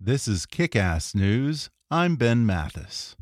This is Kick Ass News. I'm Ben Mathis.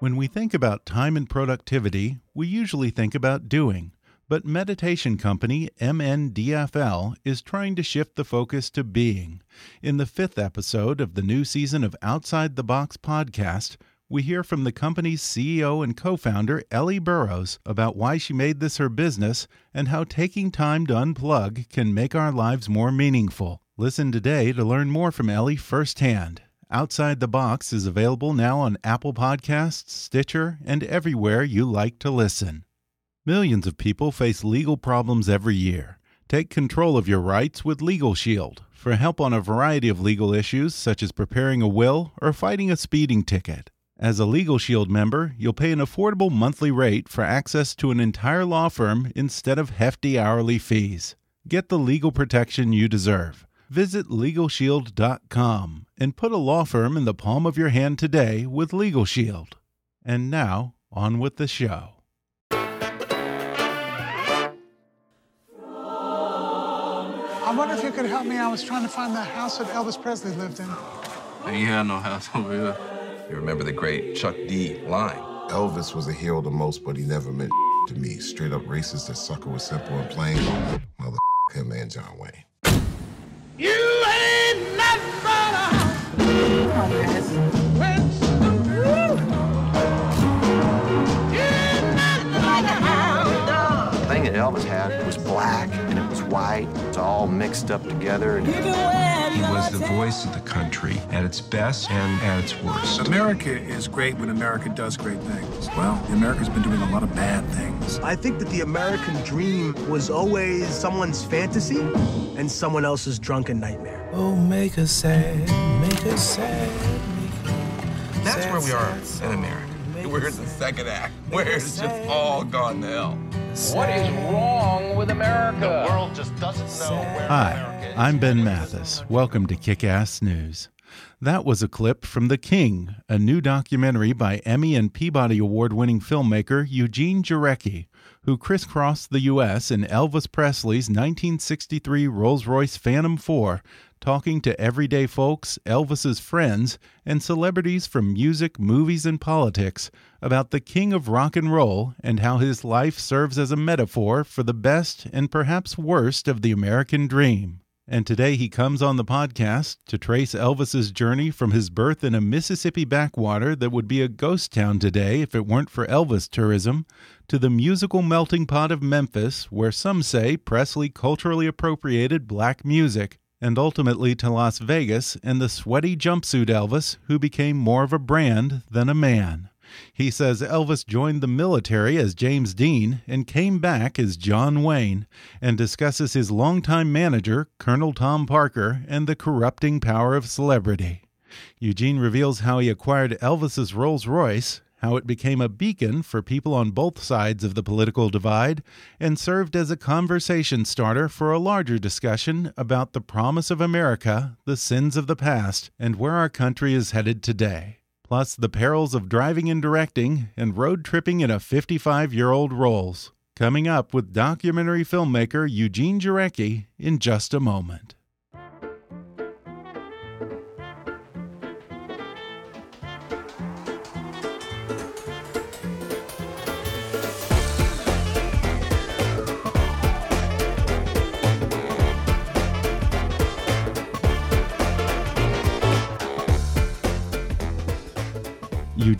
When we think about time and productivity, we usually think about doing. But meditation company MNDFL is trying to shift the focus to being. In the fifth episode of the new season of Outside the Box podcast, we hear from the company's CEO and co founder, Ellie Burrows, about why she made this her business and how taking time to unplug can make our lives more meaningful. Listen today to learn more from Ellie firsthand. Outside the Box is available now on Apple Podcasts, Stitcher, and everywhere you like to listen. Millions of people face legal problems every year. Take control of your rights with Legal Shield for help on a variety of legal issues, such as preparing a will or fighting a speeding ticket. As a Legal Shield member, you'll pay an affordable monthly rate for access to an entire law firm instead of hefty hourly fees. Get the legal protection you deserve. Visit LegalShield.com and put a law firm in the palm of your hand today with Legal Shield. And now, on with the show. I wonder if you could help me. I was trying to find the house that Elvis Presley lived in. Ain't had no house over here. You remember the great Chuck D line? Elvis was a hero the most, but he never meant to me. Straight up racist, that sucker was simple and plain. Mother him and John Wayne. You ain't nothing but a Come on. The thing that Elvis had was black and it was white. It's all mixed up together. And He was the voice of the country at its best and at its worst. America is great when America does great things. Well, America's been doing a lot of bad things. I think that the American dream was always someone's fantasy and someone else's drunken nightmare. Oh, make us sad, make us sad. That's where we are in America. We're in the second act, where it's just all gone to hell. What is wrong with America? The world just doesn't know where Hi, I'm Ben Mathis. Welcome to Kick Ass News. That was a clip from The King, a new documentary by Emmy and Peabody Award winning filmmaker Eugene Jarecki, who crisscrossed the U.S. in Elvis Presley's 1963 Rolls Royce Phantom 4, talking to everyday folks, Elvis's friends, and celebrities from music, movies, and politics about the king of rock and roll and how his life serves as a metaphor for the best and perhaps worst of the American dream. And today he comes on the podcast to trace Elvis's journey from his birth in a Mississippi backwater that would be a ghost town today if it weren't for Elvis tourism, to the musical melting pot of Memphis, where some say Presley culturally appropriated black music, and ultimately to Las Vegas and the sweaty jumpsuit Elvis, who became more of a brand than a man. He says Elvis joined the military as James Dean and came back as John Wayne, and discusses his longtime manager, Colonel Tom Parker, and the corrupting power of celebrity. Eugene reveals how he acquired Elvis's Rolls Royce, how it became a beacon for people on both sides of the political divide, and served as a conversation starter for a larger discussion about the promise of America, the sins of the past, and where our country is headed today plus the perils of driving and directing and road tripping in a 55 year old Rolls. Coming up with documentary filmmaker Eugene Jarecki in just a moment.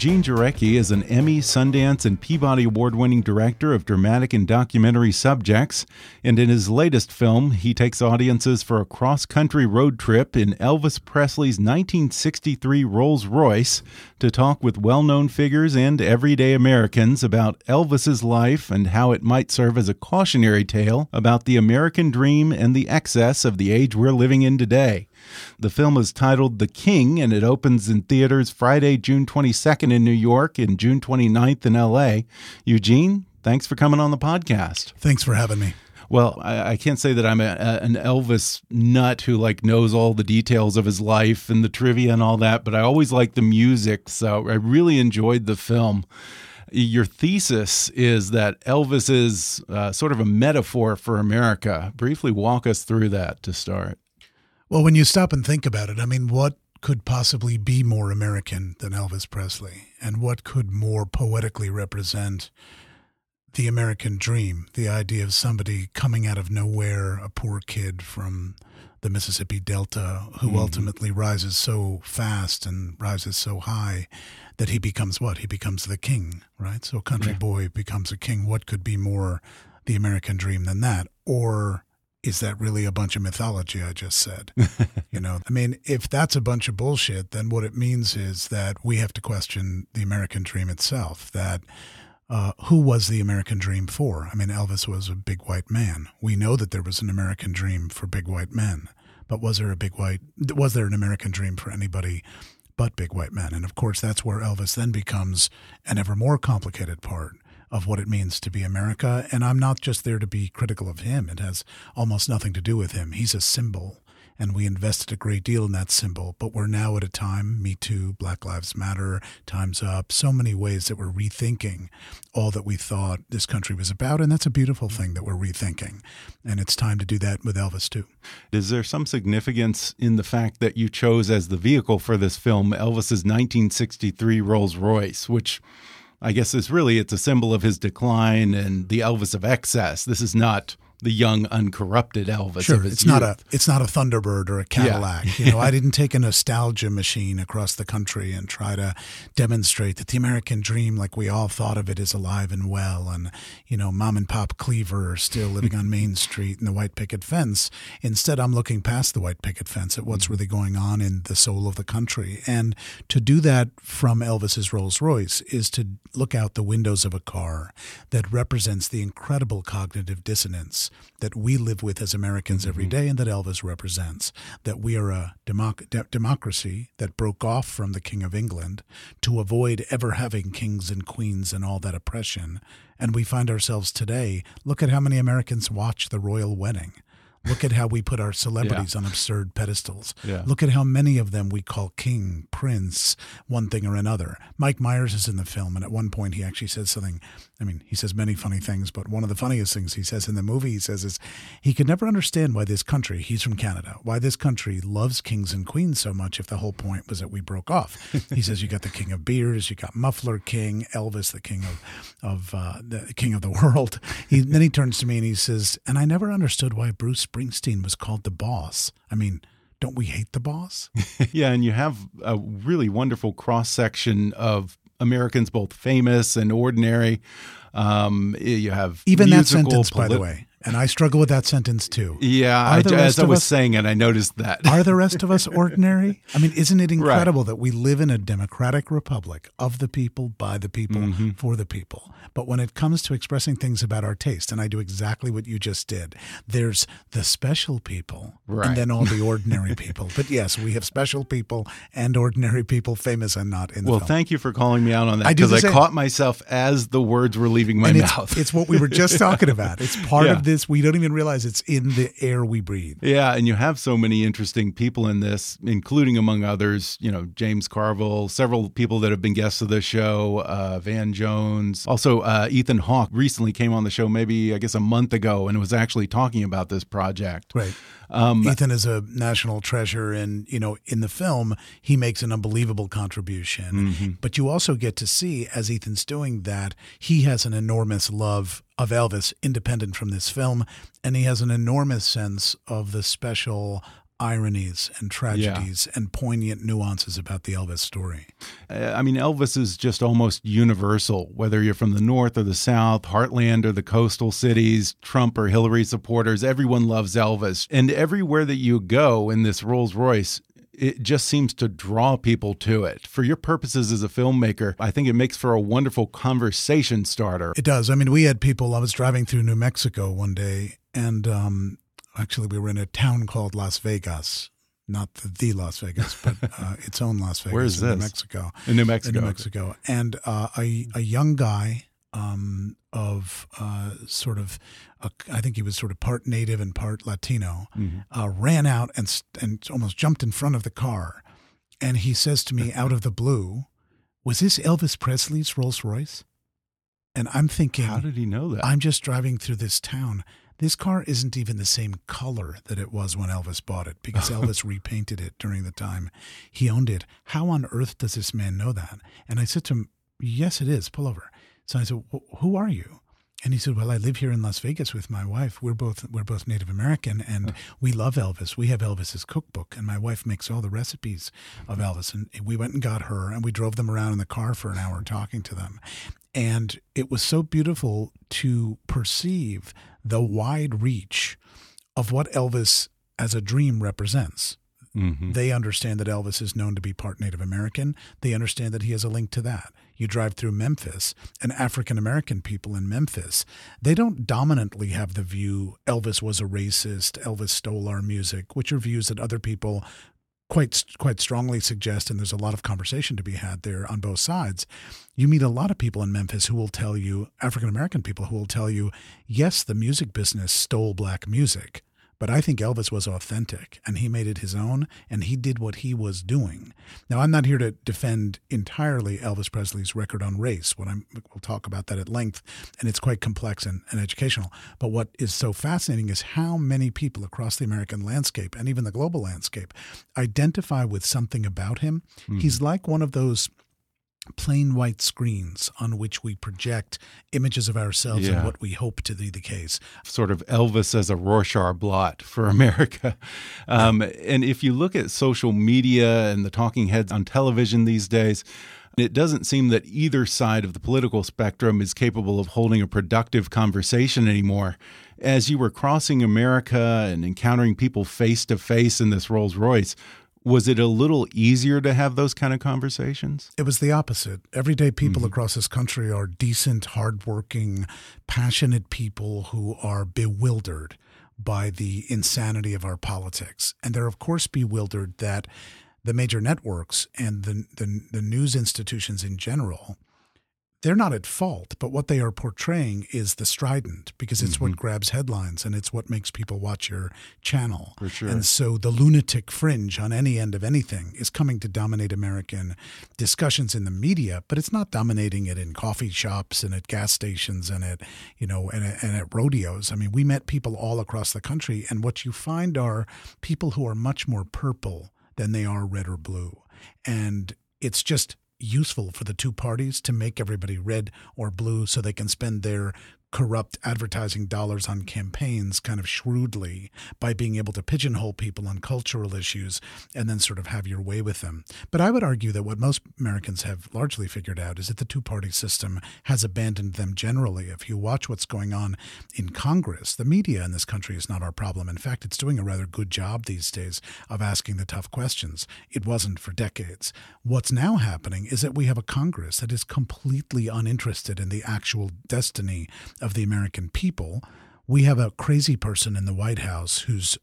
Eugene Jarecki is an Emmy, Sundance, and Peabody Award winning director of dramatic and documentary subjects. And in his latest film, he takes audiences for a cross country road trip in Elvis Presley's 1963 Rolls Royce to talk with well known figures and everyday Americans about Elvis's life and how it might serve as a cautionary tale about the American dream and the excess of the age we're living in today. The film is titled The King, and it opens in theaters Friday, June 22nd in New York and June 29th in LA. Eugene, thanks for coming on the podcast. Thanks for having me. Well, I, I can't say that I'm a, a, an Elvis nut who like knows all the details of his life and the trivia and all that, but I always like the music, so I really enjoyed the film your thesis is that Elvis is uh, sort of a metaphor for America. Briefly walk us through that to start. Well, when you stop and think about it, I mean, what could possibly be more American than Elvis Presley? And what could more poetically represent the American dream? The idea of somebody coming out of nowhere, a poor kid from the Mississippi Delta, who mm-hmm. ultimately rises so fast and rises so high that he becomes what? He becomes the king, right? So a country yeah. boy becomes a king. What could be more the American dream than that? Or is that really a bunch of mythology I just said? you know, I mean, if that's a bunch of bullshit, then what it means is that we have to question the American dream itself. That uh, who was the American dream for? I mean, Elvis was a big white man. We know that there was an American dream for big white men, but was there a big white? Was there an American dream for anybody but big white men? And of course, that's where Elvis then becomes an ever more complicated part of what it means to be America. And I'm not just there to be critical of him, it has almost nothing to do with him. He's a symbol. And we invested a great deal in that symbol, but we're now at a time, Me Too, Black Lives Matter, Time's Up, so many ways that we're rethinking all that we thought this country was about. And that's a beautiful thing that we're rethinking. And it's time to do that with Elvis, too. Is there some significance in the fact that you chose as the vehicle for this film Elvis's 1963 Rolls Royce, which I guess it's really it's a symbol of his decline and the Elvis of excess. This is not the young, uncorrupted Elvis. Sure, it's youth. not a it's not a Thunderbird or a Cadillac. Yeah. you know, I didn't take a nostalgia machine across the country and try to demonstrate that the American dream, like we all thought of it, is alive and well. And you know, mom and pop Cleaver are still living on Main Street and the white picket fence. Instead, I'm looking past the white picket fence at what's mm-hmm. really going on in the soul of the country. And to do that from Elvis's Rolls Royce is to look out the windows of a car that represents the incredible cognitive dissonance that we live with as Americans every mm-hmm. day and that Elvis represents. That we are a democ- de- democracy that broke off from the King of England to avoid ever having kings and queens and all that oppression. And we find ourselves today, look at how many Americans watch the royal wedding. Look at how we put our celebrities yeah. on absurd pedestals. Yeah. Look at how many of them we call king, prince, one thing or another. Mike Myers is in the film, and at one point he actually says something. I mean, he says many funny things, but one of the funniest things he says in the movie, he says, is he could never understand why this country, he's from Canada, why this country loves kings and queens so much if the whole point was that we broke off. he says, you got the king of beers, you got Muffler King, Elvis, the king of, of uh, the king of the world. He, then he turns to me and he says, and I never understood why Bruce Springsteen was called the boss. I mean, don't we hate the boss? yeah, and you have a really wonderful cross section of Americans, both famous and ordinary. Um, you have even that sentence, by the way. And I struggle with that sentence too. Yeah, I, as I was us, saying it, I noticed that. are the rest of us ordinary? I mean, isn't it incredible right. that we live in a democratic republic of the people, by the people, mm -hmm. for the people? But when it comes to expressing things about our taste, and I do exactly what you just did, there's the special people right. and then all the ordinary people. But yes, we have special people and ordinary people, famous and not in the Well, film. thank you for calling me out on that because I, I caught myself as the words were leaving my and mouth. It's, it's, what we were just talking about. It's part yeah. of this. We don't even realize it's in the air we breathe. Yeah, and you have so many interesting people in this, including among others, you know, James Carville, several people that have been guests of the show, uh, Van Jones, also uh, Ethan Hawke recently came on the show, maybe I guess a month ago, and was actually talking about this project. Right. Um, Ethan is a national treasure, and you know, in the film, he makes an unbelievable contribution. Mm -hmm. But you also get to see, as Ethan's doing that, he has an enormous love of Elvis, independent from this film, and he has an enormous sense of the special ironies and tragedies yeah. and poignant nuances about the Elvis story. Uh, I mean, Elvis is just almost universal, whether you're from the North or the South, Heartland or the coastal cities, Trump or Hillary supporters, everyone loves Elvis. And everywhere that you go in this Rolls Royce, it just seems to draw people to it. For your purposes as a filmmaker, I think it makes for a wonderful conversation starter. It does. I mean, we had people, I was driving through New Mexico one day, and um, actually, we were in a town called Las Vegas. Not the, the Las Vegas, but uh, its own Las Vegas. Where is in this? New Mexico. In New Mexico. In New Mexico. And uh, a, a young guy um, of uh, sort of, a, I think he was sort of part native and part Latino, mm-hmm. uh, ran out and and almost jumped in front of the car, and he says to me out of the blue, "Was this Elvis Presley's Rolls Royce?" And I'm thinking, how did he know that? I'm just driving through this town. This car isn't even the same color that it was when Elvis bought it because Elvis repainted it during the time he owned it. How on earth does this man know that? And I said to him, Yes, it is. Pull over. So I said, Who are you? And he said, "Well, I live here in Las Vegas with my wife. We're both we're both Native American, and we love Elvis. We have Elvis's cookbook, and my wife makes all the recipes of Elvis. And we went and got her, and we drove them around in the car for an hour talking to them. And it was so beautiful to perceive the wide reach of what Elvis as a dream represents. Mm-hmm. They understand that Elvis is known to be part Native American. They understand that he has a link to that. You drive through Memphis, and African American people in Memphis, they don't dominantly have the view Elvis was a racist, Elvis stole our music, which are views that other people quite quite strongly suggest, and there's a lot of conversation to be had there on both sides. You meet a lot of people in Memphis who will tell you, African American people who will tell you, yes, the music business stole black music, but I think Elvis was authentic and he made it his own and he did what he was doing. Now, I'm not here to defend entirely Elvis Presley's record on race. What I'm, we'll talk about that at length, and it's quite complex and, and educational. But what is so fascinating is how many people across the American landscape and even the global landscape identify with something about him. Mm-hmm. He's like one of those plain white screens on which we project images of ourselves yeah. and what we hope to be the case. Sort of Elvis as a Rorschach blot for America. Um, and if you look at social media and the talking heads on television these days, it doesn't seem that either side of the political spectrum is capable of holding a productive conversation anymore. As you were crossing America and encountering people face to face in this Rolls Royce, was it a little easier to have those kind of conversations? It was the opposite. Everyday people mm-hmm. across this country are decent, hardworking, passionate people who are bewildered by the insanity of our politics. And they're, of course, bewildered that the major networks and the, the, the news institutions in general they're not at fault, but what they are portraying is the strident because it's mm-hmm. what grabs headlines and it's what makes people watch your channel. For sure. And so the lunatic fringe on any end of anything is coming to dominate American discussions in the media, but it's not dominating it in coffee shops and at gas stations and at you know and, and at rodeos. I mean, we met people all across the country, and what you find are people who are much more purple than they are red or blue, and it's just useful for the two parties to make everybody red or blue so they can spend their corrupt advertising dollars on campaigns kind of shrewdly by being able to pigeonhole people on cultural issues and then sort of have your way with them. But I would argue that what most Americans have largely figured out is that the two party system has abandoned them generally. If you watch what's going on in Congress, the media in this country is not our problem. In fact, it's doing a rather good job these days of asking the tough questions. It wasn't for decades. What's now happening is that we have a Congress that is completely uninterested in the actual destiny of the American people. We have a crazy person in the White House who's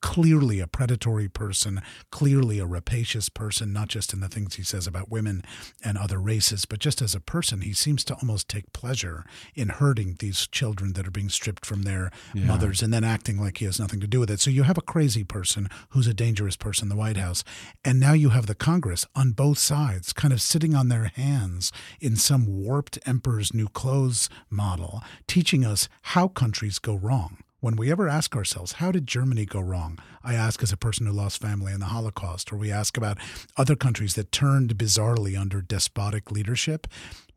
clearly a predatory person, clearly a rapacious person, not just in the things he says about women and other races, but just as a person, he seems to almost take pleasure in hurting these children that are being stripped from their yeah. mothers and then acting like he has nothing to do with it. So you have a crazy person who's a dangerous person in the White House. And now you have the Congress on both sides kind of sitting on their hands in some warped emperor's new clothes model, teaching us how countries go wrong when we ever ask ourselves, how did Germany go wrong? I ask as a person who lost family in the Holocaust, or we ask about other countries that turned bizarrely under despotic leadership.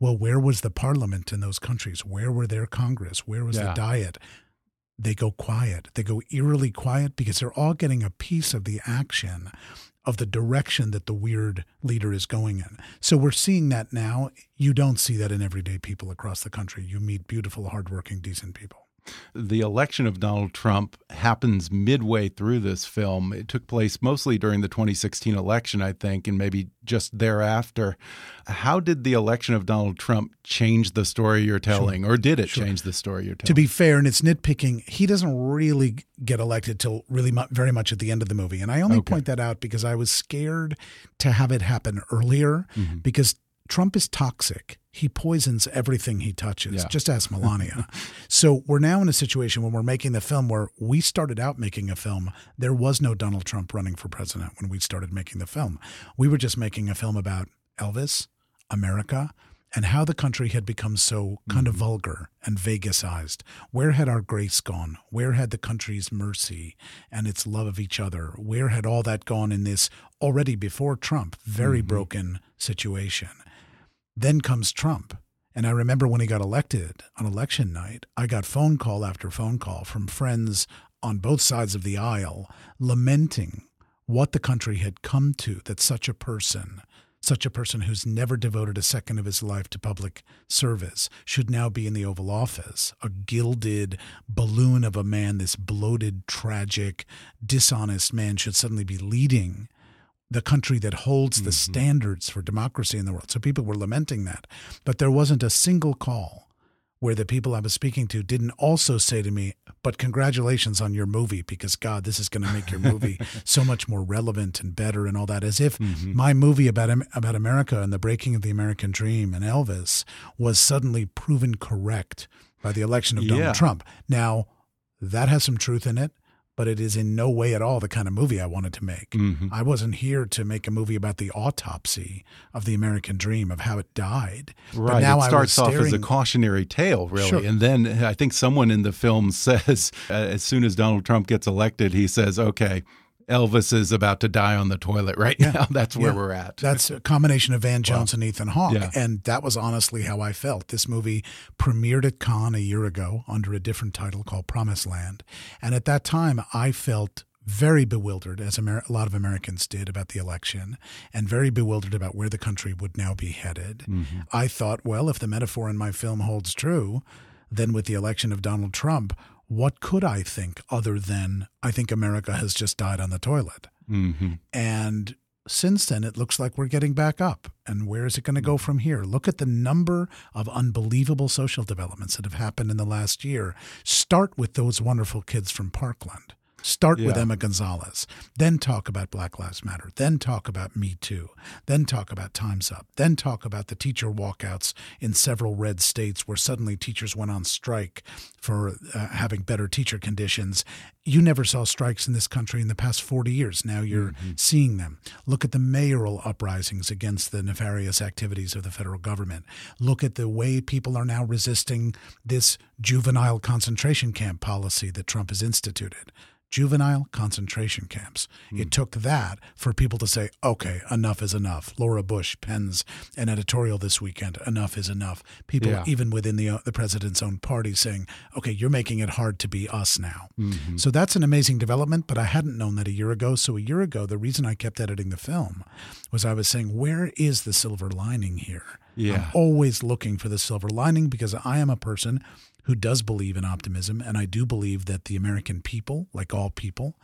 Well, where was the parliament in those countries? Where were their Congress? Where was yeah. the Diet? they go quiet. They go eerily quiet because they're all getting a piece of the action of the direction that the weird leader is going in. So we're seeing that now. You don't see that in everyday people across the country. You meet beautiful, hardworking, decent people. The election of Donald Trump happens midway through this film. It took place mostly during the 2016 election, I think, and maybe just thereafter. How did the election of Donald Trump change the story you're telling, sure. or did it sure. change the story you're telling? To be fair, and it's nitpicking, he doesn't really get elected till really mu very much at the end of the movie. And I only okay. point that out because I was scared to have it happen earlier mm -hmm. because Trump is toxic. He poisons everything he touches. Yeah. Just ask Melania. so we're now in a situation when we're making the film where we started out making a film. There was no Donald Trump running for president when we started making the film. We were just making a film about Elvis, America, and how the country had become so kind of mm-hmm. vulgar and Vegasized. Where had our grace gone? Where had the country's mercy and its love of each other? Where had all that gone in this already before Trump very mm-hmm. broken situation? Then comes Trump. And I remember when he got elected on election night, I got phone call after phone call from friends on both sides of the aisle lamenting what the country had come to that such a person, such a person who's never devoted a second of his life to public service, should now be in the Oval Office, a gilded balloon of a man, this bloated, tragic, dishonest man should suddenly be leading the country that holds the mm-hmm. standards for democracy in the world. So people were lamenting that. But there wasn't a single call where the people I was speaking to didn't also say to me, but congratulations on your movie because God, this is going to make your movie so much more relevant and better and all that. As if mm-hmm. my movie about about America and the breaking of the American dream and Elvis was suddenly proven correct by the election of Donald Trump. Now, that has some truth in it but it is in no way at all the kind of movie I wanted to make. Mm-hmm. I wasn't here to make a movie about the autopsy of the American dream of how it died. Right. But now it starts staring... off as a cautionary tale, really, sure. and then I think someone in the film says, uh, as soon as Donald Trump gets elected, he says, "Okay." Elvis is about to die on the toilet right yeah. now. That's where yeah. we're at. That's a combination of Van Jones wow. and Ethan Hawke. Yeah. And that was honestly how I felt. This movie premiered at Cannes a year ago under a different title called Promised Land. And at that time, I felt very bewildered, as Amer- a lot of Americans did, about the election, and very bewildered about where the country would now be headed. Mm-hmm. I thought, well, if the metaphor in my film holds true, then with the election of Donald Trump, what could I think other than I think America has just died on the toilet? Mm-hmm. And since then, it looks like we're getting back up. And where is it going to go from here? Look at the number of unbelievable social developments that have happened in the last year. Start with those wonderful kids from Parkland. Start yeah. with Emma Gonzalez, then talk about Black Lives Matter, then talk about Me Too, then talk about Time's Up, then talk about the teacher walkouts in several red states where suddenly teachers went on strike for uh, having better teacher conditions. You never saw strikes in this country in the past 40 years. Now you're mm-hmm. seeing them. Look at the mayoral uprisings against the nefarious activities of the federal government. Look at the way people are now resisting this juvenile concentration camp policy that Trump has instituted juvenile concentration camps. Mm. It took that for people to say, okay, enough is enough. Laura Bush pens an editorial this weekend, enough is enough. People, yeah. even within the, uh, the president's own party, saying, okay, you're making it hard to be us now. Mm-hmm. So that's an amazing development, but I hadn't known that a year ago. So a year ago, the reason I kept editing the film was I was saying, where is the silver lining here? Yeah. I'm always looking for the silver lining because I am a person who does believe in optimism. And I do believe that the American people, like all people,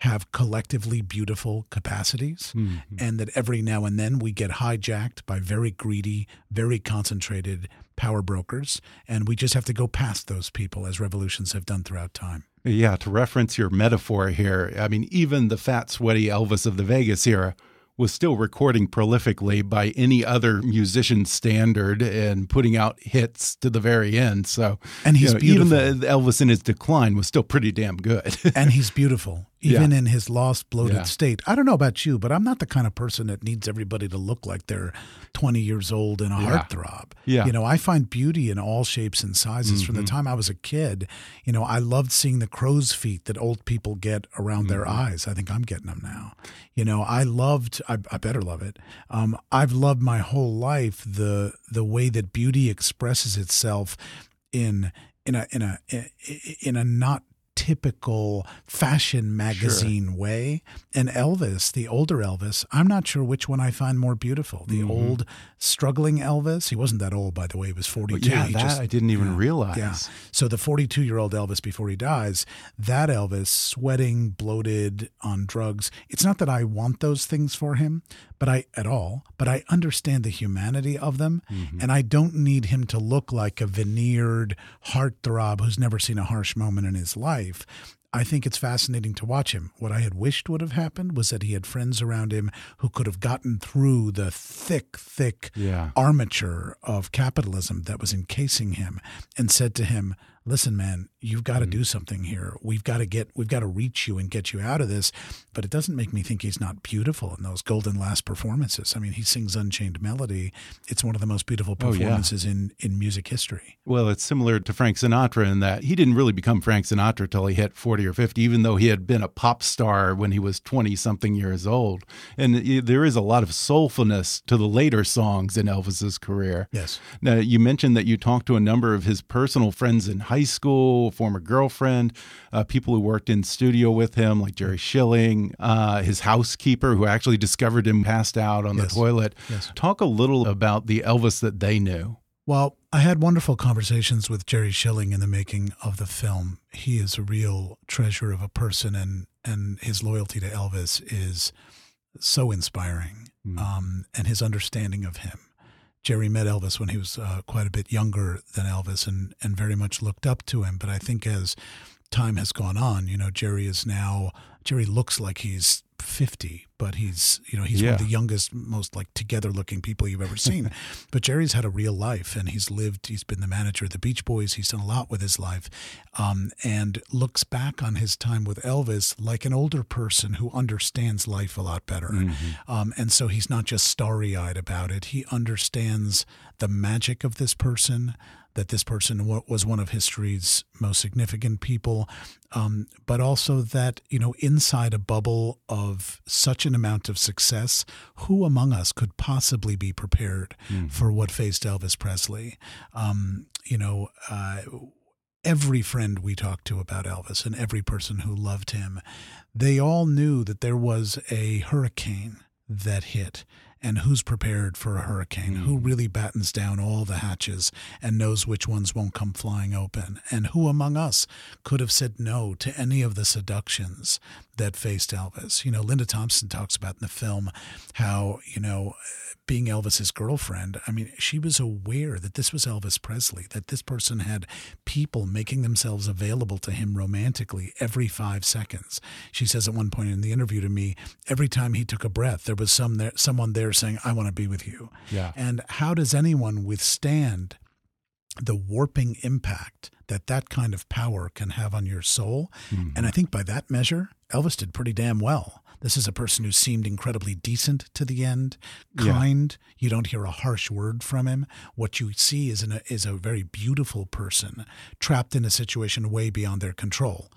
have collectively beautiful capacities, mm-hmm. and that every now and then we get hijacked by very greedy, very concentrated power brokers. And we just have to go past those people as revolutions have done throughout time. Yeah, to reference your metaphor here, I mean, even the fat, sweaty Elvis of the Vegas era was still recording prolifically by any other musician standard and putting out hits to the very end. So, and he's you know, even the Elvis in his decline was still pretty damn good. and he's beautiful even yeah. in his lost, bloated yeah. state. I don't know about you, but I'm not the kind of person that needs everybody to look like they're 20 years old and a yeah. heartthrob. Yeah. You know, I find beauty in all shapes and sizes. Mm-hmm. From the mm-hmm. time I was a kid, you know, I loved seeing the crow's feet that old people get around mm-hmm. their eyes. I think I'm getting them now. You know, I loved, I, I better love it. Um, I've loved my whole life the the way that beauty expresses itself in in a in a in a not typical fashion magazine sure. way. And Elvis, the older Elvis, I'm not sure which one I find more beautiful. The mm-hmm. old struggling Elvis, he wasn't that old, by the way, he was 42. yeah, he that just, I didn't even yeah, realize. Yeah. So the 42 year old Elvis before he dies, that Elvis, sweating, bloated, on drugs. It's not that I want those things for him, but I at all, but I understand the humanity of them, mm-hmm. and I don't need him to look like a veneered heartthrob who's never seen a harsh moment in his life. I think it's fascinating to watch him. What I had wished would have happened was that he had friends around him who could have gotten through the thick, thick yeah. armature of capitalism that was encasing him and said to him, listen, man, you've got to mm-hmm. do something here. We've got to get, we've got to reach you and get you out of this. But it doesn't make me think he's not beautiful in those golden last performances. I mean, he sings Unchained Melody. It's one of the most beautiful performances oh, yeah. in, in music history. Well, it's similar to Frank Sinatra in that he didn't really become Frank Sinatra till he hit 40 or 50, even though he had been a pop star when he was 20 something years old. And there is a lot of soulfulness to the later songs in Elvis's career. Yes. Now, you mentioned that you talked to a number of his personal friends in high high school, former girlfriend, uh, people who worked in studio with him, like Jerry Schilling, uh, his housekeeper, who actually discovered him passed out on yes. the toilet. Yes. Talk a little about the Elvis that they knew. Well, I had wonderful conversations with Jerry Schilling in the making of the film. He is a real treasure of a person, and and his loyalty to Elvis is so inspiring, mm. um, and his understanding of him. Jerry met Elvis when he was uh, quite a bit younger than Elvis and, and very much looked up to him. But I think as time has gone on, you know, Jerry is now, Jerry looks like he's 50, but he's, you know, he's yeah. one of the youngest, most like together looking people you've ever seen. but Jerry's had a real life and he's lived, he's been the manager of the Beach Boys. He's done a lot with his life um, and looks back on his time with Elvis like an older person who understands life a lot better. Mm-hmm. Um, and so he's not just starry eyed about it, he understands the magic of this person that this person was one of history's most significant people, um, but also that, you know, inside a bubble of such an amount of success, who among us could possibly be prepared mm. for what faced Elvis Presley? Um, you know, uh, every friend we talked to about Elvis and every person who loved him, they all knew that there was a hurricane that hit and who's prepared for a hurricane, mm. who really battens down all the hatches and knows which ones won't come flying open, and who among us could have said no to any of the seductions that faced Elvis. You know, Linda Thompson talks about in the film how, you know, being Elvis's girlfriend, I mean, she was aware that this was Elvis Presley, that this person had people making themselves available to him romantically every five seconds. She says at one point in the interview to me, every time he took a breath, there was some there, someone there saying, I want to be with you. Yeah. And how does anyone withstand the warping impact that that kind of power can have on your soul? Mm-hmm. And I think by that measure, Elvis did pretty damn well. This is a person who seemed incredibly decent to the end, kind. Yeah. You don't hear a harsh word from him. What you see is, an, is a very beautiful person trapped in a situation way beyond their control,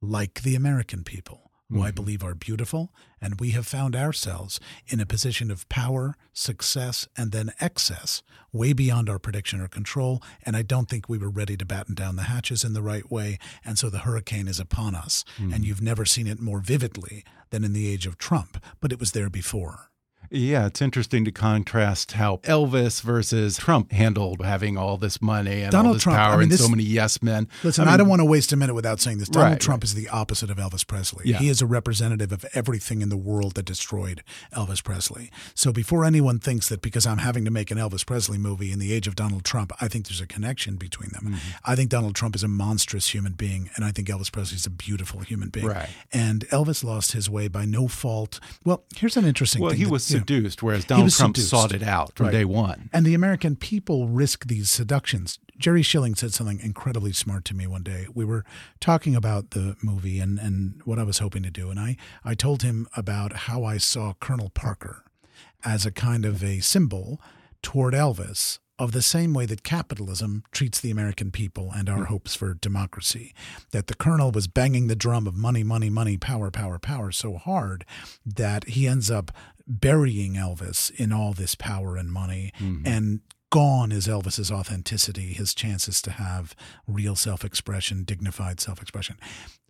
like the American people who mm-hmm. I believe are beautiful, and we have found ourselves in a position of power, success, and then excess, way beyond our prediction or control. And I don't think we were ready to batten down the hatches in the right way. And so the hurricane is upon us. Mm-hmm. And you've never seen it more vividly than in the age of Trump, but it was there before. Yeah, it's interesting to contrast how Elvis versus Trump handled having all this money and Donald all this Trump, power I mean, this, and so many yes men. Listen, I, mean, I, don't want to waste a minute without saying this. Donald right, Trump right. is the opposite of Elvis Presley. Yeah. He is a representative of everything in the world that destroyed Elvis Presley. So before anyone thinks that because I'm having to make an Elvis Presley movie in the age of Donald Trump, I think there's a connection between them. Mm -hmm. I think Donald Trump is a monstrous human being, and I think Elvis Presley is a beautiful human being. Right. And Elvis lost his way by no fault. Well, here's an interesting well, thing. he that, was seduced, whereas Donald Trump seduced. sought it out from right. day one. And the American people risk these seductions. Jerry Schilling said something incredibly smart to me one day. We were talking about the movie and, and what I was hoping to do. And I, I told him about how I saw Colonel Parker as a kind of a symbol toward Elvis of the same way that capitalism treats the American people and our mm. hopes for democracy. That the colonel was banging the drum of money, money, money, power, power, power so hard that he ends up burying Elvis in all this power and money mm-hmm. and gone is Elvis's authenticity, his chances to have real self expression, dignified self expression.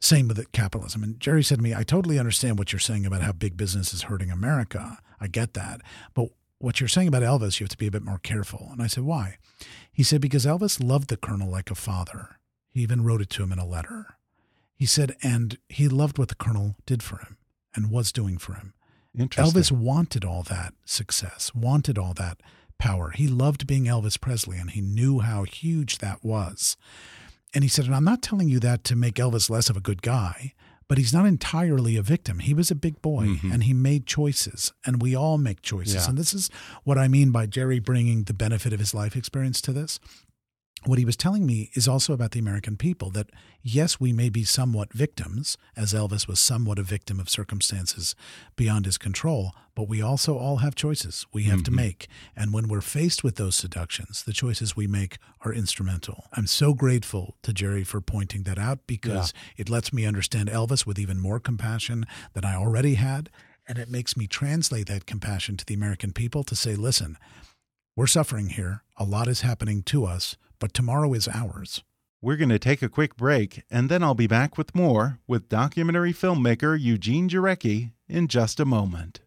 Same with capitalism. And Jerry said to me, I totally understand what you're saying about how big business is hurting America. I get that. But what you're saying about Elvis, you have to be a bit more careful. And I said, why? He said, because Elvis loved the colonel like a father. He even wrote it to him in a letter. He said, and he loved what the colonel did for him and was doing for him. Elvis wanted all that success, wanted all that power. He loved being Elvis Presley and he knew how huge that was. And he said, and I'm not telling you that to make Elvis less of a good guy, but he's not entirely a victim. He was a big boy mm-hmm. and he made choices, and we all make choices. Yeah. And this is what I mean by Jerry bringing the benefit of his life experience to this what he was telling me is also about the American people that yes, we may be somewhat victims, as Elvis was somewhat a victim of circumstances beyond his control, but we also all have choices we have mm-hmm. to make. And when we're faced with those seductions, the choices we make are instrumental. I'm so grateful to Jerry for pointing that out because yeah. it lets me understand Elvis with even more compassion than I already had. And it makes me translate that compassion to the American people to say, listen, we're suffering here. A lot is happening to us, but tomorrow is ours. We're going to take a quick break, and then I'll be back with more with documentary filmmaker Eugene Jarecki in just a moment.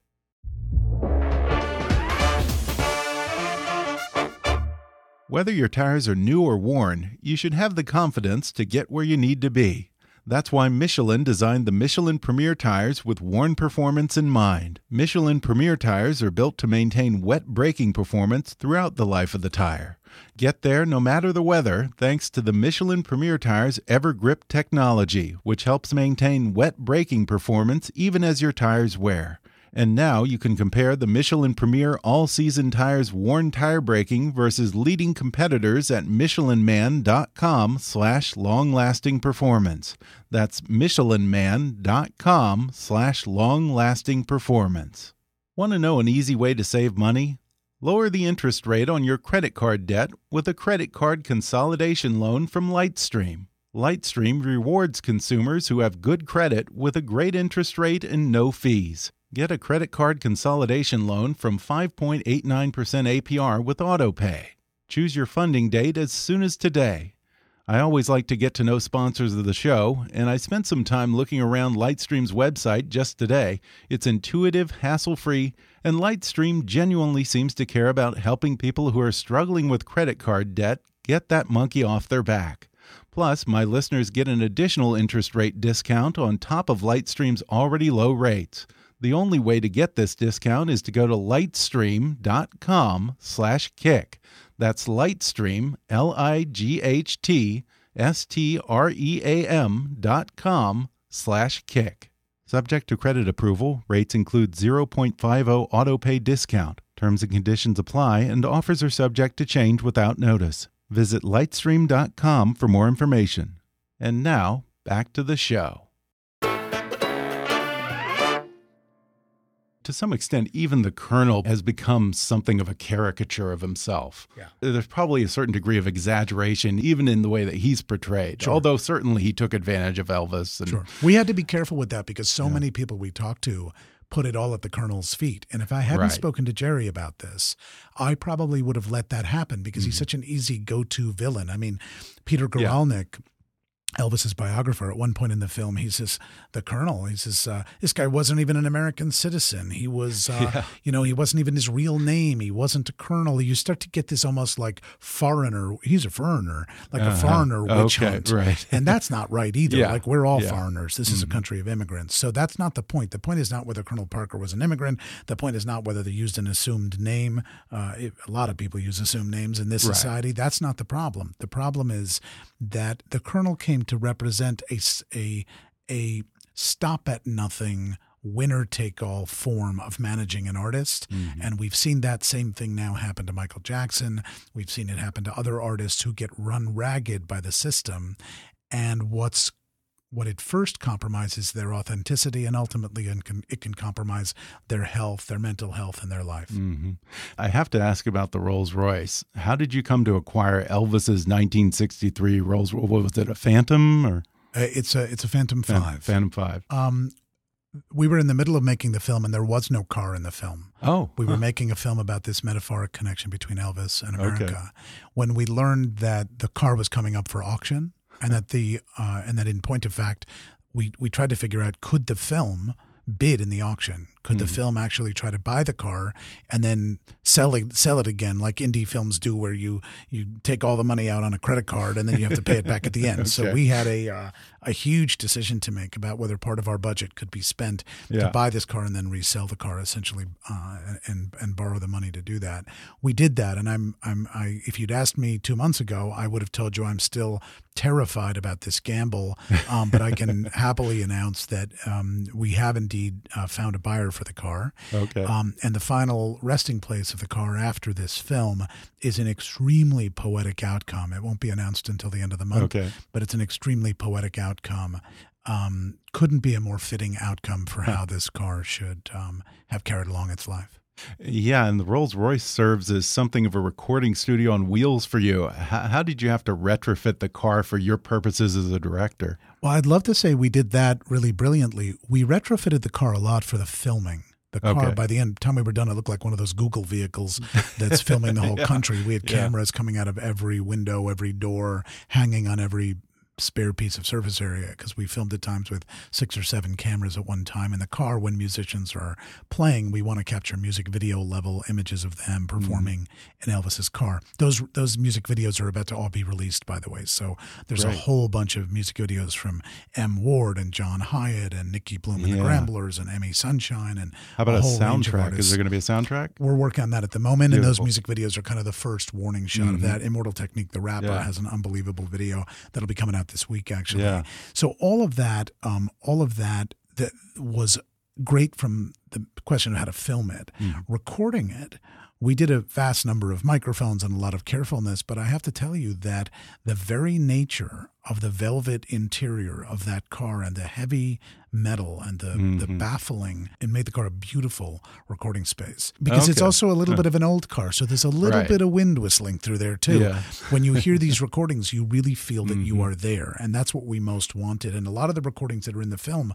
Whether your tires are new or worn, you should have the confidence to get where you need to be. That's why Michelin designed the Michelin Premier tires with worn performance in mind. Michelin Premier tires are built to maintain wet braking performance throughout the life of the tire. Get there no matter the weather thanks to the Michelin Premier Tires EverGrip technology, which helps maintain wet braking performance even as your tires wear. And now you can compare the Michelin Premier All Season Tires worn tire braking versus leading competitors at michelinman.com slash long-lasting performance. That's michelinman.com slash long-lasting performance. Want to know an easy way to save money? Lower the interest rate on your credit card debt with a credit card consolidation loan from Lightstream. Lightstream rewards consumers who have good credit with a great interest rate and no fees. Get a credit card consolidation loan from 5.89% APR with AutoPay. Choose your funding date as soon as today. I always like to get to know sponsors of the show, and I spent some time looking around Lightstream's website just today. It's intuitive, hassle free, and Lightstream genuinely seems to care about helping people who are struggling with credit card debt get that monkey off their back. Plus, my listeners get an additional interest rate discount on top of Lightstream's already low rates. The only way to get this discount is to go to lightstream.com slash kick. That's Lightstream, L-I-G-H-T-S-T-R-E-A-M dot com slash kick. Subject to credit approval, rates include 0.50 auto pay discount. Terms and conditions apply, and offers are subject to change without notice. Visit lightstream.com for more information. And now, back to the show. To some extent, even the colonel has become something of a caricature of himself. Yeah. There's probably a certain degree of exaggeration, even in the way that he's portrayed. Sure. Although certainly he took advantage of Elvis. And, sure. We had to be careful with that because so yeah. many people we talked to put it all at the colonel's feet. And if I hadn't right. spoken to Jerry about this, I probably would have let that happen because mm -hmm. he's mm-hmm. such an easy go-to villain. I mean, Peter Guralnick. Yeah Elvis's biographer at one point in the film, he says the colonel. He says uh, this guy wasn't even an American citizen. He was, uh, yeah. you know, he wasn't even his real name. He wasn't a colonel. You start to get this almost like foreigner. He's a foreigner, like uh-huh. a foreigner witch okay, hunt, right? and that's not right either. Yeah. Like we're all yeah. foreigners. This mm-hmm. is a mm-hmm. country of immigrants. So that's not the point. The point is not whether Colonel Parker was an immigrant. The point is not whether they used an assumed name. Uh, it, a lot of people use assumed names in this right. society. That's not the problem. The problem is that the colonel came to represent a, a, a stop at nothing winner take all form of managing an artist. Mm-hmm. And we've seen that same thing now happen to Michael Jackson. We've seen it happen to other artists who get run ragged by the system. And what's what it first compromises their authenticity and ultimately it can compromise their health, their mental health, and their life. Mm-hmm. I have to ask about the Rolls Royce. How did you come to acquire Elvis's 1963 Rolls? Royce was it a Phantom or? Uh, it's a it's a Phantom Five. Phantom Five. Um, we were in the middle of making the film, and there was no car in the film. Oh, we were huh. making a film about this metaphoric connection between Elvis and America. Okay. When we learned that the car was coming up for auction, and that the uh, and that in point of fact, we we tried to figure out could the film bid in the auction? Could the Mhm. film actually try to buy the car and then sell it sell it again, like indie films do, where you you take all the money out on a credit card and then you have to pay it back at the end. So we had a uh, a huge decision to make about whether part of our budget could be spent Yeah. to buy this car and then resell the car, essentially, uh, and and borrow the money to do that. We did that, and I'm I'm I. If you'd asked me two months ago, I would have told you I'm still terrified about this gamble, um, but I can happily announce that um, we have indeed uh, found a buyer for the car. Okay. Um, and the final resting place of the car after this film is an extremely poetic outcome. It won't be announced until the end of the month, Okay. but it's an extremely poetic outcome. Um, couldn't be a more fitting outcome for how this car should um, have carried along its life. Yeah, and the Rolls Royce serves as something of a recording studio on wheels for you. How, how did you have to retrofit the car for your purposes as a director? Well, I'd love to say we did that really brilliantly. We retrofitted the car a lot for the filming. The car, Okay. by the end time we were done, it looked like one of those Google vehicles that's filming the whole Yeah. country. We had Yeah. cameras coming out of every window, every door, hanging on every spare piece of surface area because we filmed at times with six or seven cameras at one time in the car when musicians are playing we want to capture music video level images of them performing in Elvis's car those those music videos are about to all be released by the way so there's Right. a whole bunch of music videos from M Ward and John Hiatt and Nikki Bluhm and the Yeah. Gramblers and EmiSunshine and How about a, range soundtrack? Is there going to be a soundtrack? We're working on that at the moment, and those music videos are kind of the first warning shot of Mhm. that. Immortal Technique, the rapper, Yeah. has an unbelievable video that'll be coming out this week, actually. Yeah. So all of that, um, all of that, that was great from the question of how to film it. Mm. Recording it, we did a vast number of microphones and a lot of carefulness, but I have to tell you that the very nature of the velvet interior of that car and the heavy metal and the, the Mhm. baffling, it made the car a beautiful recording space. Because it's also a little Huh. bit of an old car, so there's a little Right. bit of wind whistling through there too. Yeah. when you hear these recordings, you really feel that you Mhm. are there, and that's what we most wanted. And a lot of the recordings that are in the film,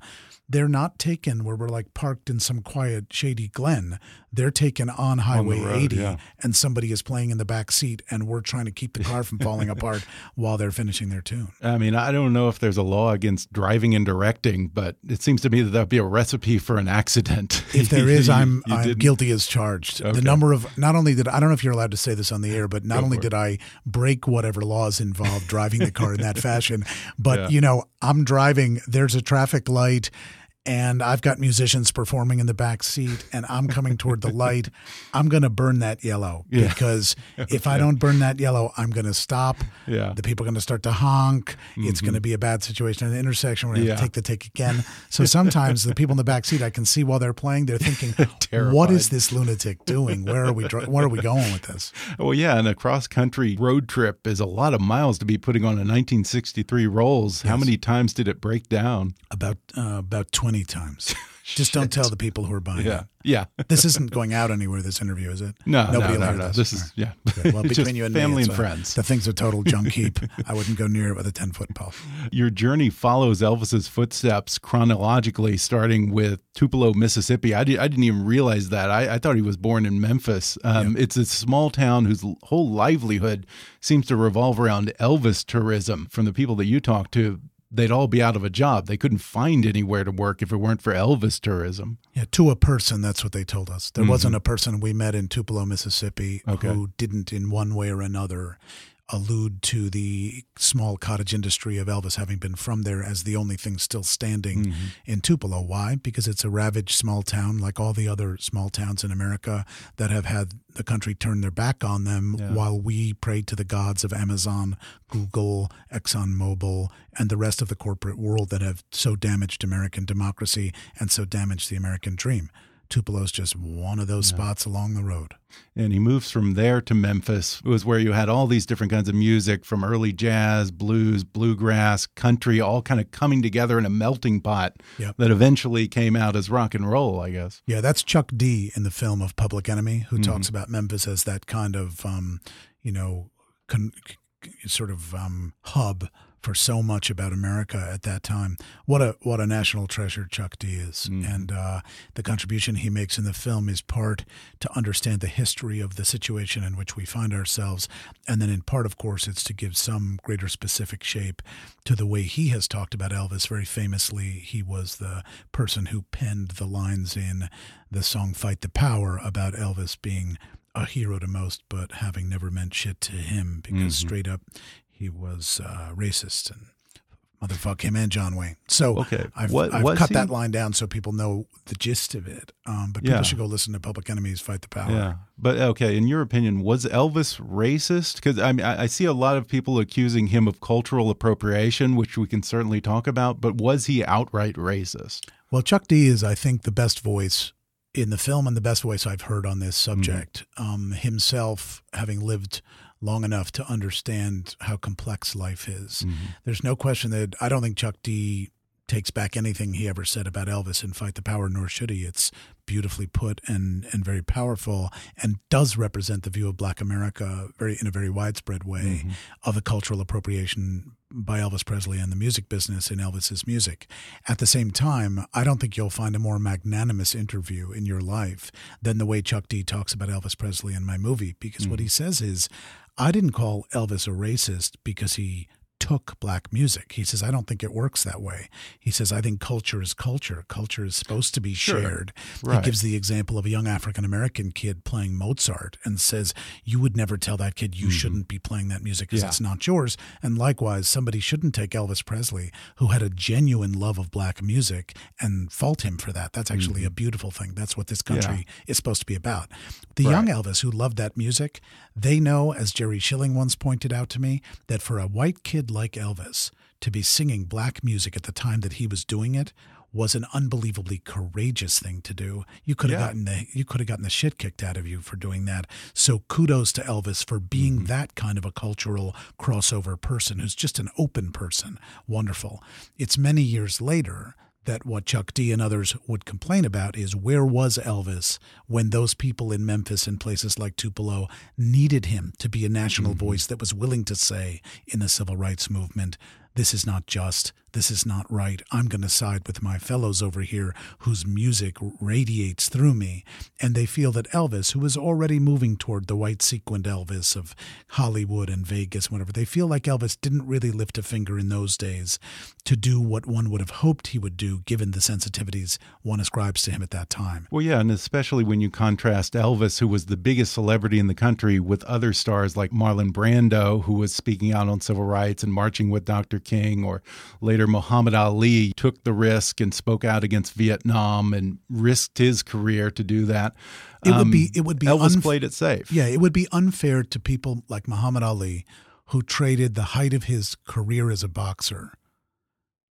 they're not taken where we're like parked in some quiet, shady glen. They're taken on Highway road, 80, yeah. and somebody is playing in the back seat, and we're trying to keep the car from falling apart while they're finishing their tune. I mean, I don't know if there's a law against driving and directing, but it seems to me that that'd be a recipe for an accident. If there is, You- I'm, you I'm guilty as charged. Okay. The number of not only did I don't know if you're allowed to say this on the air, but not Go only did I break whatever laws involved driving the car in that fashion, but Yeah. you know I'm driving. There's a traffic light. And I've got musicians performing in the back seat, and I'm coming toward the light. I'm going to burn that yellow Yeah. because if I don't burn that yellow, I'm going to stop. Yeah. The people are going to start to honk. It's Mhm. going to be a bad situation in the intersection where I have Yeah. to take the take again. So sometimes the people in the back seat, I can see while they're playing, they're thinking, "What is this lunatic doing? Where are we? dri- Where are we going with this?" Well, yeah, and a cross country road trip is a lot of miles to be putting on a 1963 Rolls. How many times did it break down? About uh, about twenty times. Just don't tell the people who are buying Yeah, it. yeah. This isn't going out anywhere. This interview is it? No, nobody no, will no, no. this. This is- All yeah. Good. Well, between you and family me, and it's a- friends. The thing's a total junk heap. I wouldn't go near it with a ten foot pole. Your journey follows Elvis's footsteps chronologically, starting with Tupelo, Mississippi. I, did, I didn't even realize that. I, I thought he was born in Memphis. Um, It's a small town whose whole livelihood seems to revolve around Elvis tourism. From the people that you talk to, they'd all be out of a job. They couldn't find anywhere to work if it weren't for Elvis tourism. Yeah, to a person, that's what they told us. There Mhm. wasn't a person we met in Tupelo, Mississippi, Okay. who didn't, in one way or another, allude to the small cottage industry of Elvis having been from there as the only thing still standing Mhm. in Tupelo. Why? Because it's a ravaged small town, like all the other small towns in America that have had the country turn their back on them Yeah. while we prayed to the gods of Amazon, Google, ExxonMobil, and the rest of the corporate world that have so damaged American democracy and so damaged the American dream. Tupelo's just one of those spots along the road. And he moves from there to Memphis. It was where you had all these different kinds of music from early jazz, blues, bluegrass, country, all kind of coming together in a melting pot Yep. that eventually came out as rock and roll, I guess. Yeah, that's Chuck D in the film of Public Enemy, who Mhm. talks about Memphis as that kind of, um, you know, sort of um, hub for so much about America at that time. What a what a national treasure Chuck D is, Mm. and uh, the contribution he makes in the film is part to understand the history of the situation in which we find ourselves, and then in part, of course, it's to give some greater specific shape to the way he has talked about Elvis. Very famously, he was the person who penned the lines in the song "Fight the Power" about Elvis being a hero to most, but having never meant shit to him because Mhm. straight up he was uh, racist and motherfuck him and John Wayne. So Okay. I've, What- I've cut he- that line down so people know the gist of it. Um, but people Yeah. should go listen to Public Enemy's Fight the Power. Yeah, but okay. In your opinion, was Elvis racist? Because I mean, I, I see a lot of people accusing him of cultural appropriation, which we can certainly talk about. But was he outright racist? Well, Chuck D is, I think, the best voice in the film and the best voice I've heard on this Mm-hmm. subject. Um, himself, having lived long enough to understand how complex life is. Mm-hmm. There's no question that I don't think Chuck D takes back anything he ever said about Elvis in Fight the Power, nor should he. It's beautifully put and and very powerful, and does represent the view of Black America very in a very widespread way Mm-hmm. of the cultural appropriation by Elvis Presley and the music business in Elvis's music. At the same time, I don't think you'll find a more magnanimous interview in your life than the way Chuck D talks about Elvis Presley in my movie, because what he says is, I didn't call Elvis a racist because he took black music. He says, I don't think it works that way. He says, I think culture is culture. Culture is supposed to be Sure. shared. Right. He gives the example of a young African American kid playing Mozart and says, You would never tell that kid you shouldn't be playing that music because Mm-hmm. Yeah. it's not yours. And likewise, somebody shouldn't take Elvis Presley, who had a genuine love of black music, and fault him for that. That's actually a beautiful thing. That's what this country Mm-hmm. Yeah. is supposed to be about. The young Elvis who loved that music, they know, as Jerry Schilling once pointed out to me, that for a white kid like Elvis to be singing black music at the time that he was doing it was an unbelievably courageous thing to do. You could have Yeah. gotten the you could have gotten the shit kicked out of you for doing that. So kudos to Elvis for being Mm-hmm. that kind of a cultural crossover person who's just an open person. Wonderful. It's many years later that what Chuck D and others would complain about is where was Elvis when those people in Memphis and places like Tupelo needed him to be a national mm-hmm. voice that was willing to say in the civil rights movement, this is not just, this is not right. I'm going to side with my fellows over here whose music radiates through me. And they feel that Elvis, who was already moving toward the white sequined Elvis of Hollywood and Vegas, whatever, they feel like Elvis didn't really lift a finger in those days to do what one would have hoped he would do given the sensitivities one ascribes to him at that time. Well, yeah, and especially when you contrast Elvis, who was the biggest celebrity in the country, with other stars like Marlon Brando, who was speaking out on civil rights and marching with Dr. King, or later Muhammad Ali took the risk and spoke out against Vietnam and risked his career to do that. It would Um, be it would be Elvis played it safe. Yeah, it would be unfair to people like Muhammad Ali who traded the height of his career as a boxer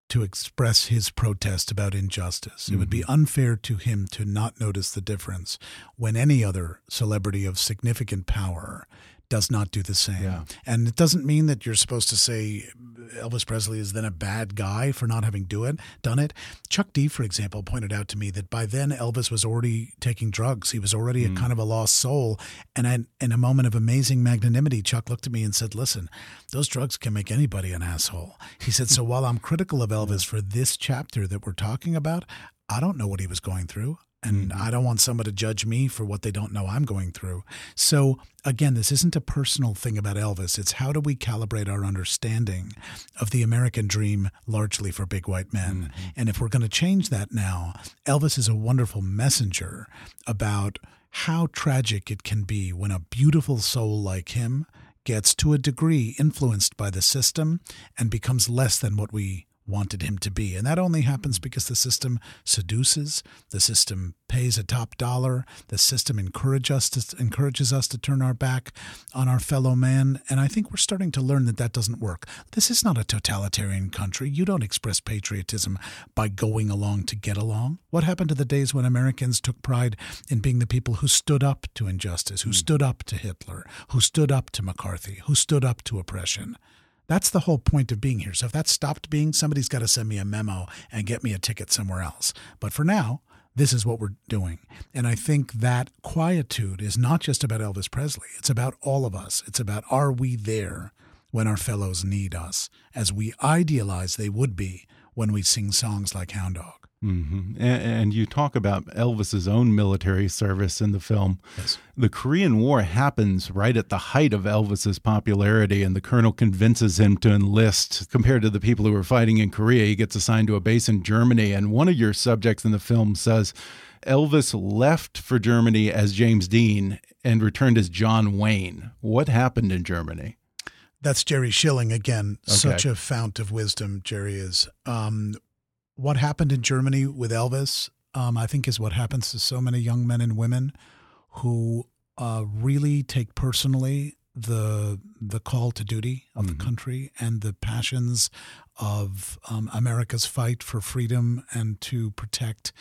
to express his protest about injustice. It would be unfair to him to not notice the difference when any other celebrity of significant power does not do the same. Yeah. And it doesn't mean that you're supposed to say Elvis Presley is then a bad guy for not having do it, done it. Chuck D, for example, pointed out to me that by then Elvis was already taking drugs. He was already a hmm. kind of a lost soul. And I, in a moment of amazing magnanimity, Chuck looked at me and said, Listen, those drugs can make anybody an asshole. He said, So while I'm critical of Elvis for this chapter that we're talking about, I don't know what he was going through. And I don't want someone to judge me for what they don't know I'm going through. So, again, this isn't a personal thing about Elvis. It's how do we calibrate our understanding of the American dream largely for big white men? Mm-hmm. And if we're going to change that now, Elvis is a wonderful messenger about how tragic it can be when a beautiful soul like him gets to a degree influenced by the system and becomes less than what we wanted him to be. And that only happens because the system seduces, the system pays a top dollar, the system encourage us to, encourages us to turn our back on our fellow man. And I think we're starting to learn that that doesn't work. This is not a totalitarian country. You don't express patriotism by going along to get along. What happened to the days when Americans took pride in being the people who stood up to injustice, who hmm. stood up to Hitler, who stood up to McCarthy, who stood up to oppression? That's the whole point of being here. So if that stopped being, somebody's got to send me a memo and get me a ticket somewhere else. But for now, this is what we're doing. And I think that quietude is not just about Elvis Presley. It's about all of us. It's about are we there when our fellows need us, as we idealize they would be when we sing songs like Hound Dog. Mm -hmm. and, and, you talk about Elvis's own military service in the film. Yes. The Korean War happens right at the height of Elvis's popularity, and the colonel convinces him to enlist. Compared to the people who were fighting in Korea, he gets assigned to a base in Germany. And one of your subjects in the film says Elvis left for Germany as James Dean and returned as John Wayne. What happened in Germany? That's Jerry Schilling again. Okay. Such a fount of wisdom, Jerry is. Um, what happened in Germany with Elvis, um, I think, is what happens to so many young men and women who uh, really take personally the the call to duty of mm-hmm. the country and the passions of um, America's fight for freedom and to protect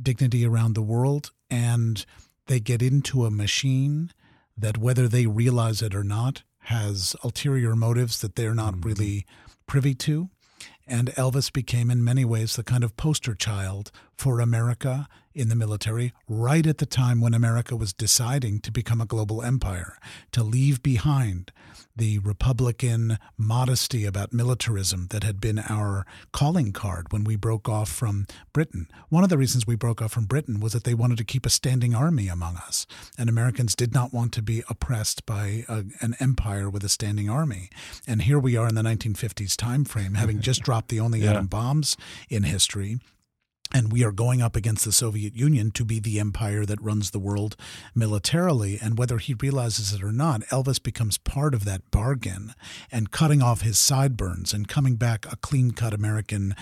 dignity around the world, and they get into a machine that, whether they realize it or not, has ulterior motives that they're not mm-hmm. really privy to. And Elvis became, in many ways, the kind of poster child for America in the military right at the time when America was deciding to become a global empire, to leave behind the Republican modesty about militarism that had been our calling card when we broke off from Britain. One of the reasons we broke off from Britain was that they wanted to keep a standing army among us, and Americans did not want to be oppressed by a, an empire with a standing army. And here we are in the 1950s time frame, having just dropped the only yeah. atom bombs in history and we are going up against the Soviet Union to be the empire that runs the world militarily. And whether he realizes it or not, Elvis becomes part of that bargain and cutting off his sideburns and coming back a clean cut American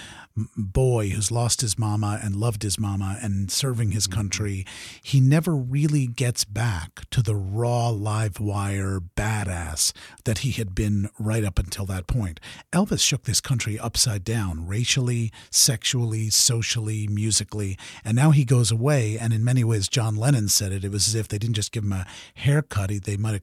boy who's lost his mama and loved his mama and serving his country. He never really gets back to the raw, live wire badass that he had been right up until that point. Elvis shook this country upside down, racially, sexually, socially musically. And now he goes away. And in many ways, John Lennon said it. It was as if they didn't just give him a haircut, they might have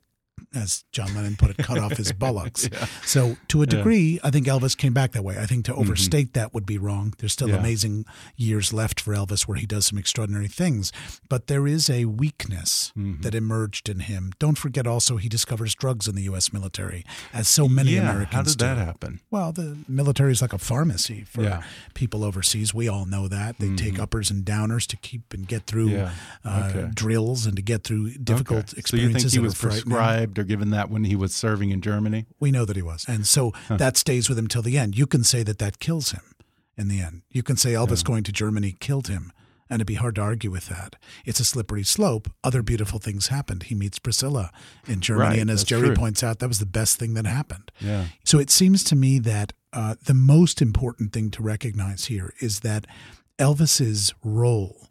as John Lennon put it, cut off his bullocks. yeah. So, to a degree, yeah. I think Elvis came back that way. I think to mm-hmm. overstate mm-hmm. that would be wrong. There's still yeah. amazing years left for Elvis where he does some extraordinary things, but there is a weakness mm-hmm. that emerged in him. Don't forget also, he discovers drugs in the U.S. military, as so many Americans How did do. that happen? Well, the military is like a pharmacy for people overseas. We all know that. They mm-hmm. take uppers and downers to keep and get through uh, okay. drills and to get through difficult okay. experiences. So you think he was prescribed or given that when he was serving in Germany? We know that he was. And so huh. that stays with him till the end. You can say that that kills him in the end. You can say Elvis yeah. going to Germany killed him. And it'd be hard to argue with that. It's a slippery slope. Other beautiful things happened. He meets Priscilla in Germany. Right, and as Jerry true. points out, that was the best thing that happened. Yeah. So it seems to me that uh, the most important thing to recognize here is that Elvis's role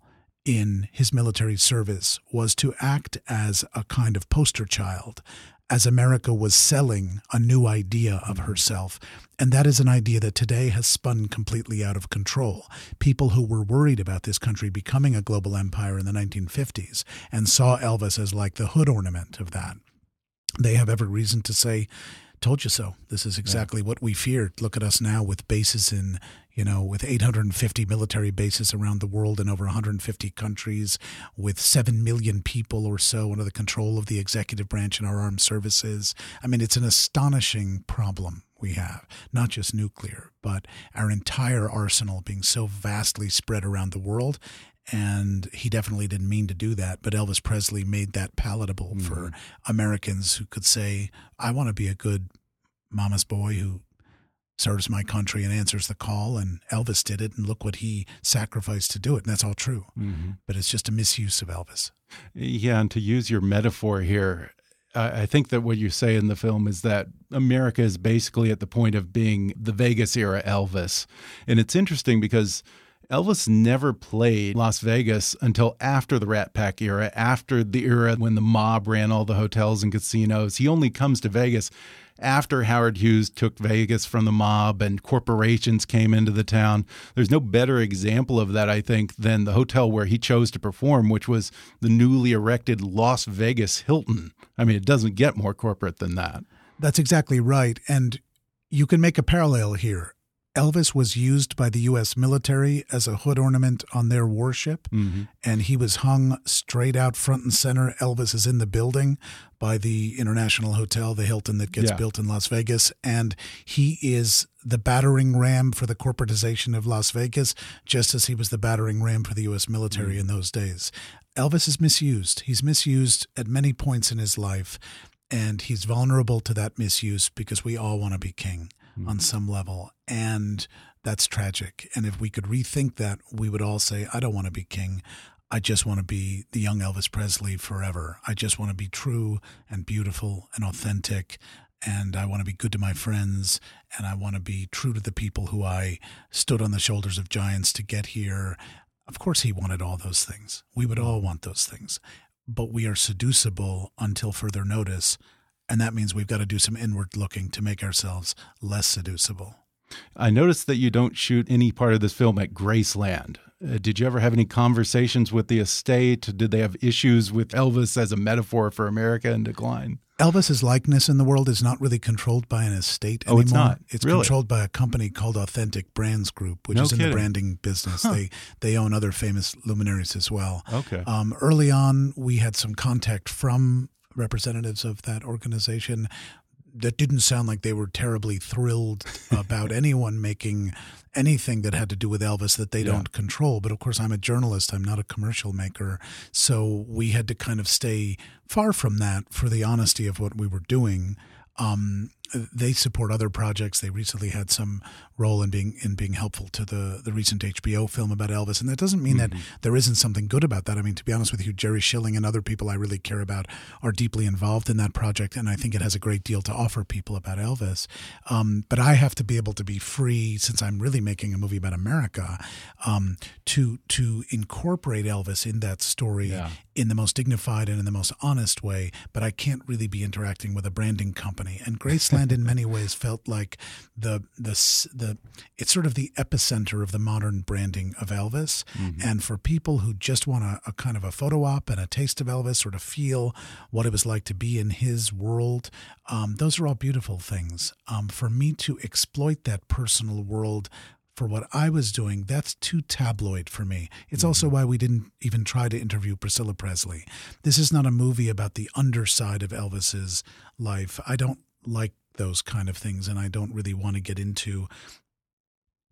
in his military service was to act as a kind of poster child as America was selling a new idea of herself. And that is an idea that today has spun completely out of control. People who were worried about this country becoming a global empire in the 1950s and saw Elvis as like the hood ornament of that. They have every reason to say, told you so. This is exactly yeah. what we feared. Look at us now with bases in you know, with 850 military bases around the world in over 150 countries, with 7 million people or so under the control of the executive branch in our armed services. I mean, it's an astonishing problem we have, not just nuclear, but our entire arsenal being so vastly spread around the world. And he definitely didn't mean to do that, but Elvis Presley made that palatable mm-hmm. for Americans who could say, I want to be a good mama's boy who serves my country and answers the call. And Elvis did it, and look what he sacrificed to do it. And that's all true. Mm-hmm. But it's just a misuse of Elvis. Yeah, and to use your metaphor here, I think that what you say in the film is that America is basically at the point of being the Vegas era Elvis. And it's interesting because Elvis never played Las Vegas until after the Rat Pack era, after the era when the mob ran all the hotels and casinos. He only comes to Vegas after Howard Hughes took Vegas from the mob and corporations came into the town. There's no better example of that, I think, than the hotel where he chose to perform, which was the newly erected Las Vegas Hilton. I mean, it doesn't get more corporate than that. That's exactly right. And you can make a parallel here. Elvis was used by the U.S. military as a hood ornament on their warship, Mm-hmm. and he was hung straight out front and center. Elvis is in the building by the International Hotel, the Hilton that gets Yeah. built in Las Vegas, and he is the battering ram for the corporatization of Las Vegas, just as he was the battering ram for the U.S. military in those days. Elvis is misused. He's misused at many points in his life, and he's vulnerable to that misuse because we all want to be king on mm-hmm. some level. And that's tragic. And if we could rethink that, we would all say, I don't want to be king. I just want to be the young Elvis Presley forever. I just want to be true and beautiful and authentic. And I want to be good to my friends. And I want to be true to the people who I stood on the shoulders of giants to get here. Of course, he wanted all those things. We would mm-hmm. all want those things. But we are seducible until further notice. And that means we've got to do some inward looking to make ourselves less seducible. I noticed that you don't shoot any part of this film at Graceland. Uh, did you ever have any conversations with the estate? Did they have issues with Elvis as a metaphor for America in decline? Elvis's likeness in the world is not really controlled by an estate anymore. Oh, it's not? It's Really? controlled by a company called Authentic Brands Group, which No is in kidding. the branding business. Huh. They they own other famous luminaries as well. Okay. Um, early on, we had some contact from representatives of that organization that didn't sound like they were terribly thrilled about anyone making anything that had to do with Elvis that they Yeah. don't control. But of course, I'm a journalist, I'm not a commercial maker. So we had to kind of stay far from that for the honesty of what we were doing. Um, they support other projects. They recently had some role in being in being helpful to the the recent HBO film about Elvis, and that doesn't mean that there isn't something good about that. I mean, to be honest with you, Jerry Schilling and other people I really care about are deeply involved in that project, and I think it has a great deal to offer people about Elvis. Um, but I have to be able to be free, since I'm really making a movie about America, um, to to incorporate Elvis in that story Yeah. in the most dignified and in the most honest way, but I can't really be interacting with a branding company. And Graceland, in many ways, felt like the the the it's sort of the epicenter of the modern branding of Elvis. And for people who just want a, a kind of a photo op and a taste of Elvis, or to feel what it was like to be in his world, um, those are all beautiful things. Um, for me to exploit that personal world for what I was doing, that's too tabloid for me. It's also why we didn't even try to interview Priscilla Presley. This is not a movie about the underside of Elvis's life. I don't like those kind of things, and I don't really want to get into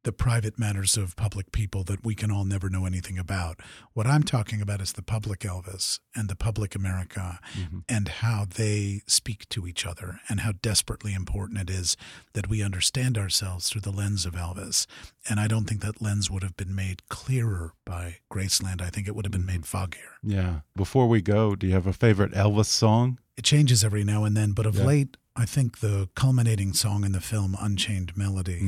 the private matters of public people that we can all never know anything about. What I'm talking about is the public Elvis and the public America mm-hmm. and how they speak to each other and how desperately important it is that we understand ourselves through the lens of Elvis. And I don't think that lens would have been made clearer by Graceland. I think it would have been made mm-hmm. foggier. Yeah. Before we go, do you have a favorite Elvis song? It changes every now and then, but of Yeah. late, I think the culminating song in the film, Unchained Melody,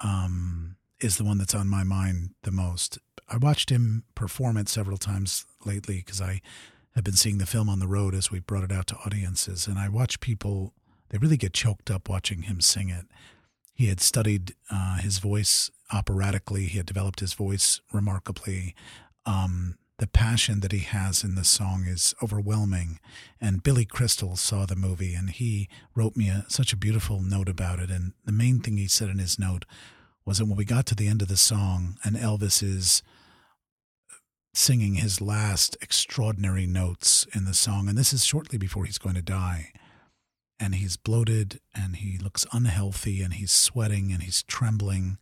um, is the one that's on my mind the most. I watched him perform it several times lately because I have been seeing the film on the road as we brought it out to audiences, and I watch people, they really get choked up watching him sing it. He had studied uh, his voice operatically, he had developed his voice remarkably. Um, the passion that he has in the song is overwhelming. And Billy Crystal saw the movie and he wrote me a, such a beautiful note about it. And the main thing he said in his note was that when we got to the end of the song and Elvis is singing his last extraordinary notes in the song, and this is shortly before he's going to die, and he's bloated and he looks unhealthy and he's sweating and he's trembling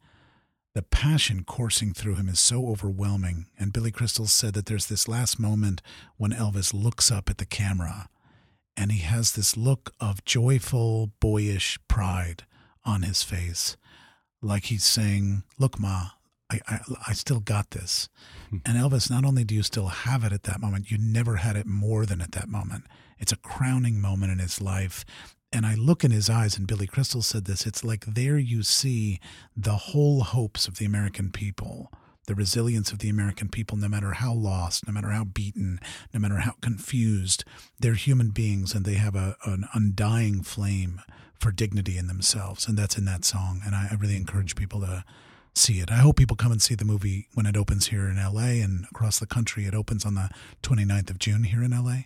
the passion coursing through him is so overwhelming. And Billy Crystal said that there's this last moment when Elvis looks up at the camera and he has this look of joyful, boyish pride on his face, like he's saying, Look, Ma, I, I, I still got this. Hmm. and Elvis, not only do you still have it at that moment, you never had it more than at that moment. It's a crowning moment in his life. And I look in his eyes, and Billy Crystal said this it's like there you see the whole hopes of the American people, the resilience of the American people, no matter how lost, no matter how beaten, no matter how confused. They're human beings and they have a, an undying flame for dignity in themselves. And that's in that song. And I, I really encourage people to see it. I hope people come and see the movie when it opens here in LA and across the country. It opens on the 29th of June here in LA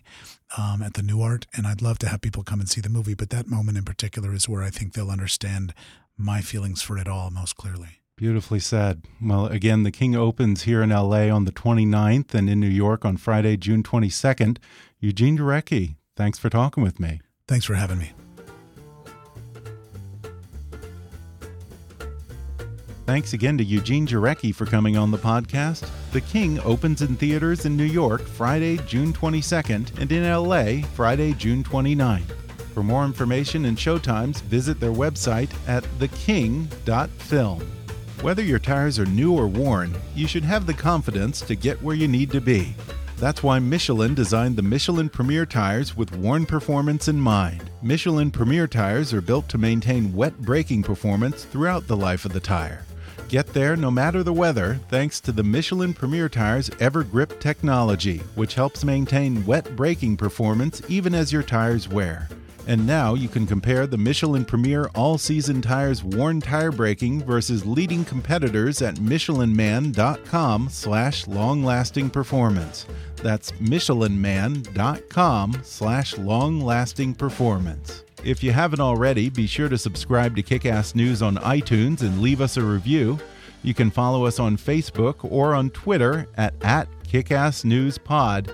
um, at the Nuart. And I'd love to have people come and see the movie. But that moment in particular is where I think they'll understand my feelings for it all most clearly. Beautifully said. Well, again, The King opens here in LA on the 29th and in New York on Friday, June 22nd. Eugene Jarecki, thanks for talking with me. Thanks for having me. Thanks again to Eugene Jarecki for coming on the podcast. The King opens in theaters in New York Friday, June 22nd, and in LA Friday, June 29th. For more information and showtimes, visit their website at theking.film. Whether your tires are new or worn, you should have the confidence to get where you need to be. That's why Michelin designed the Michelin Premier tires with worn performance in mind. Michelin Premier tires are built to maintain wet braking performance throughout the life of the tire. Get there no matter the weather thanks to the Michelin Premier Tires EverGrip technology, which helps maintain wet braking performance even as your tires wear. And now you can compare the Michelin Premier All Season Tires worn tire braking versus leading competitors at michelinman.com slash long-lasting performance. That's michelinman.com slash long-lasting performance. If you haven't already, be sure to subscribe to Kickass News on iTunes and leave us a review. You can follow us on Facebook or on Twitter at, at KickassNewsPod.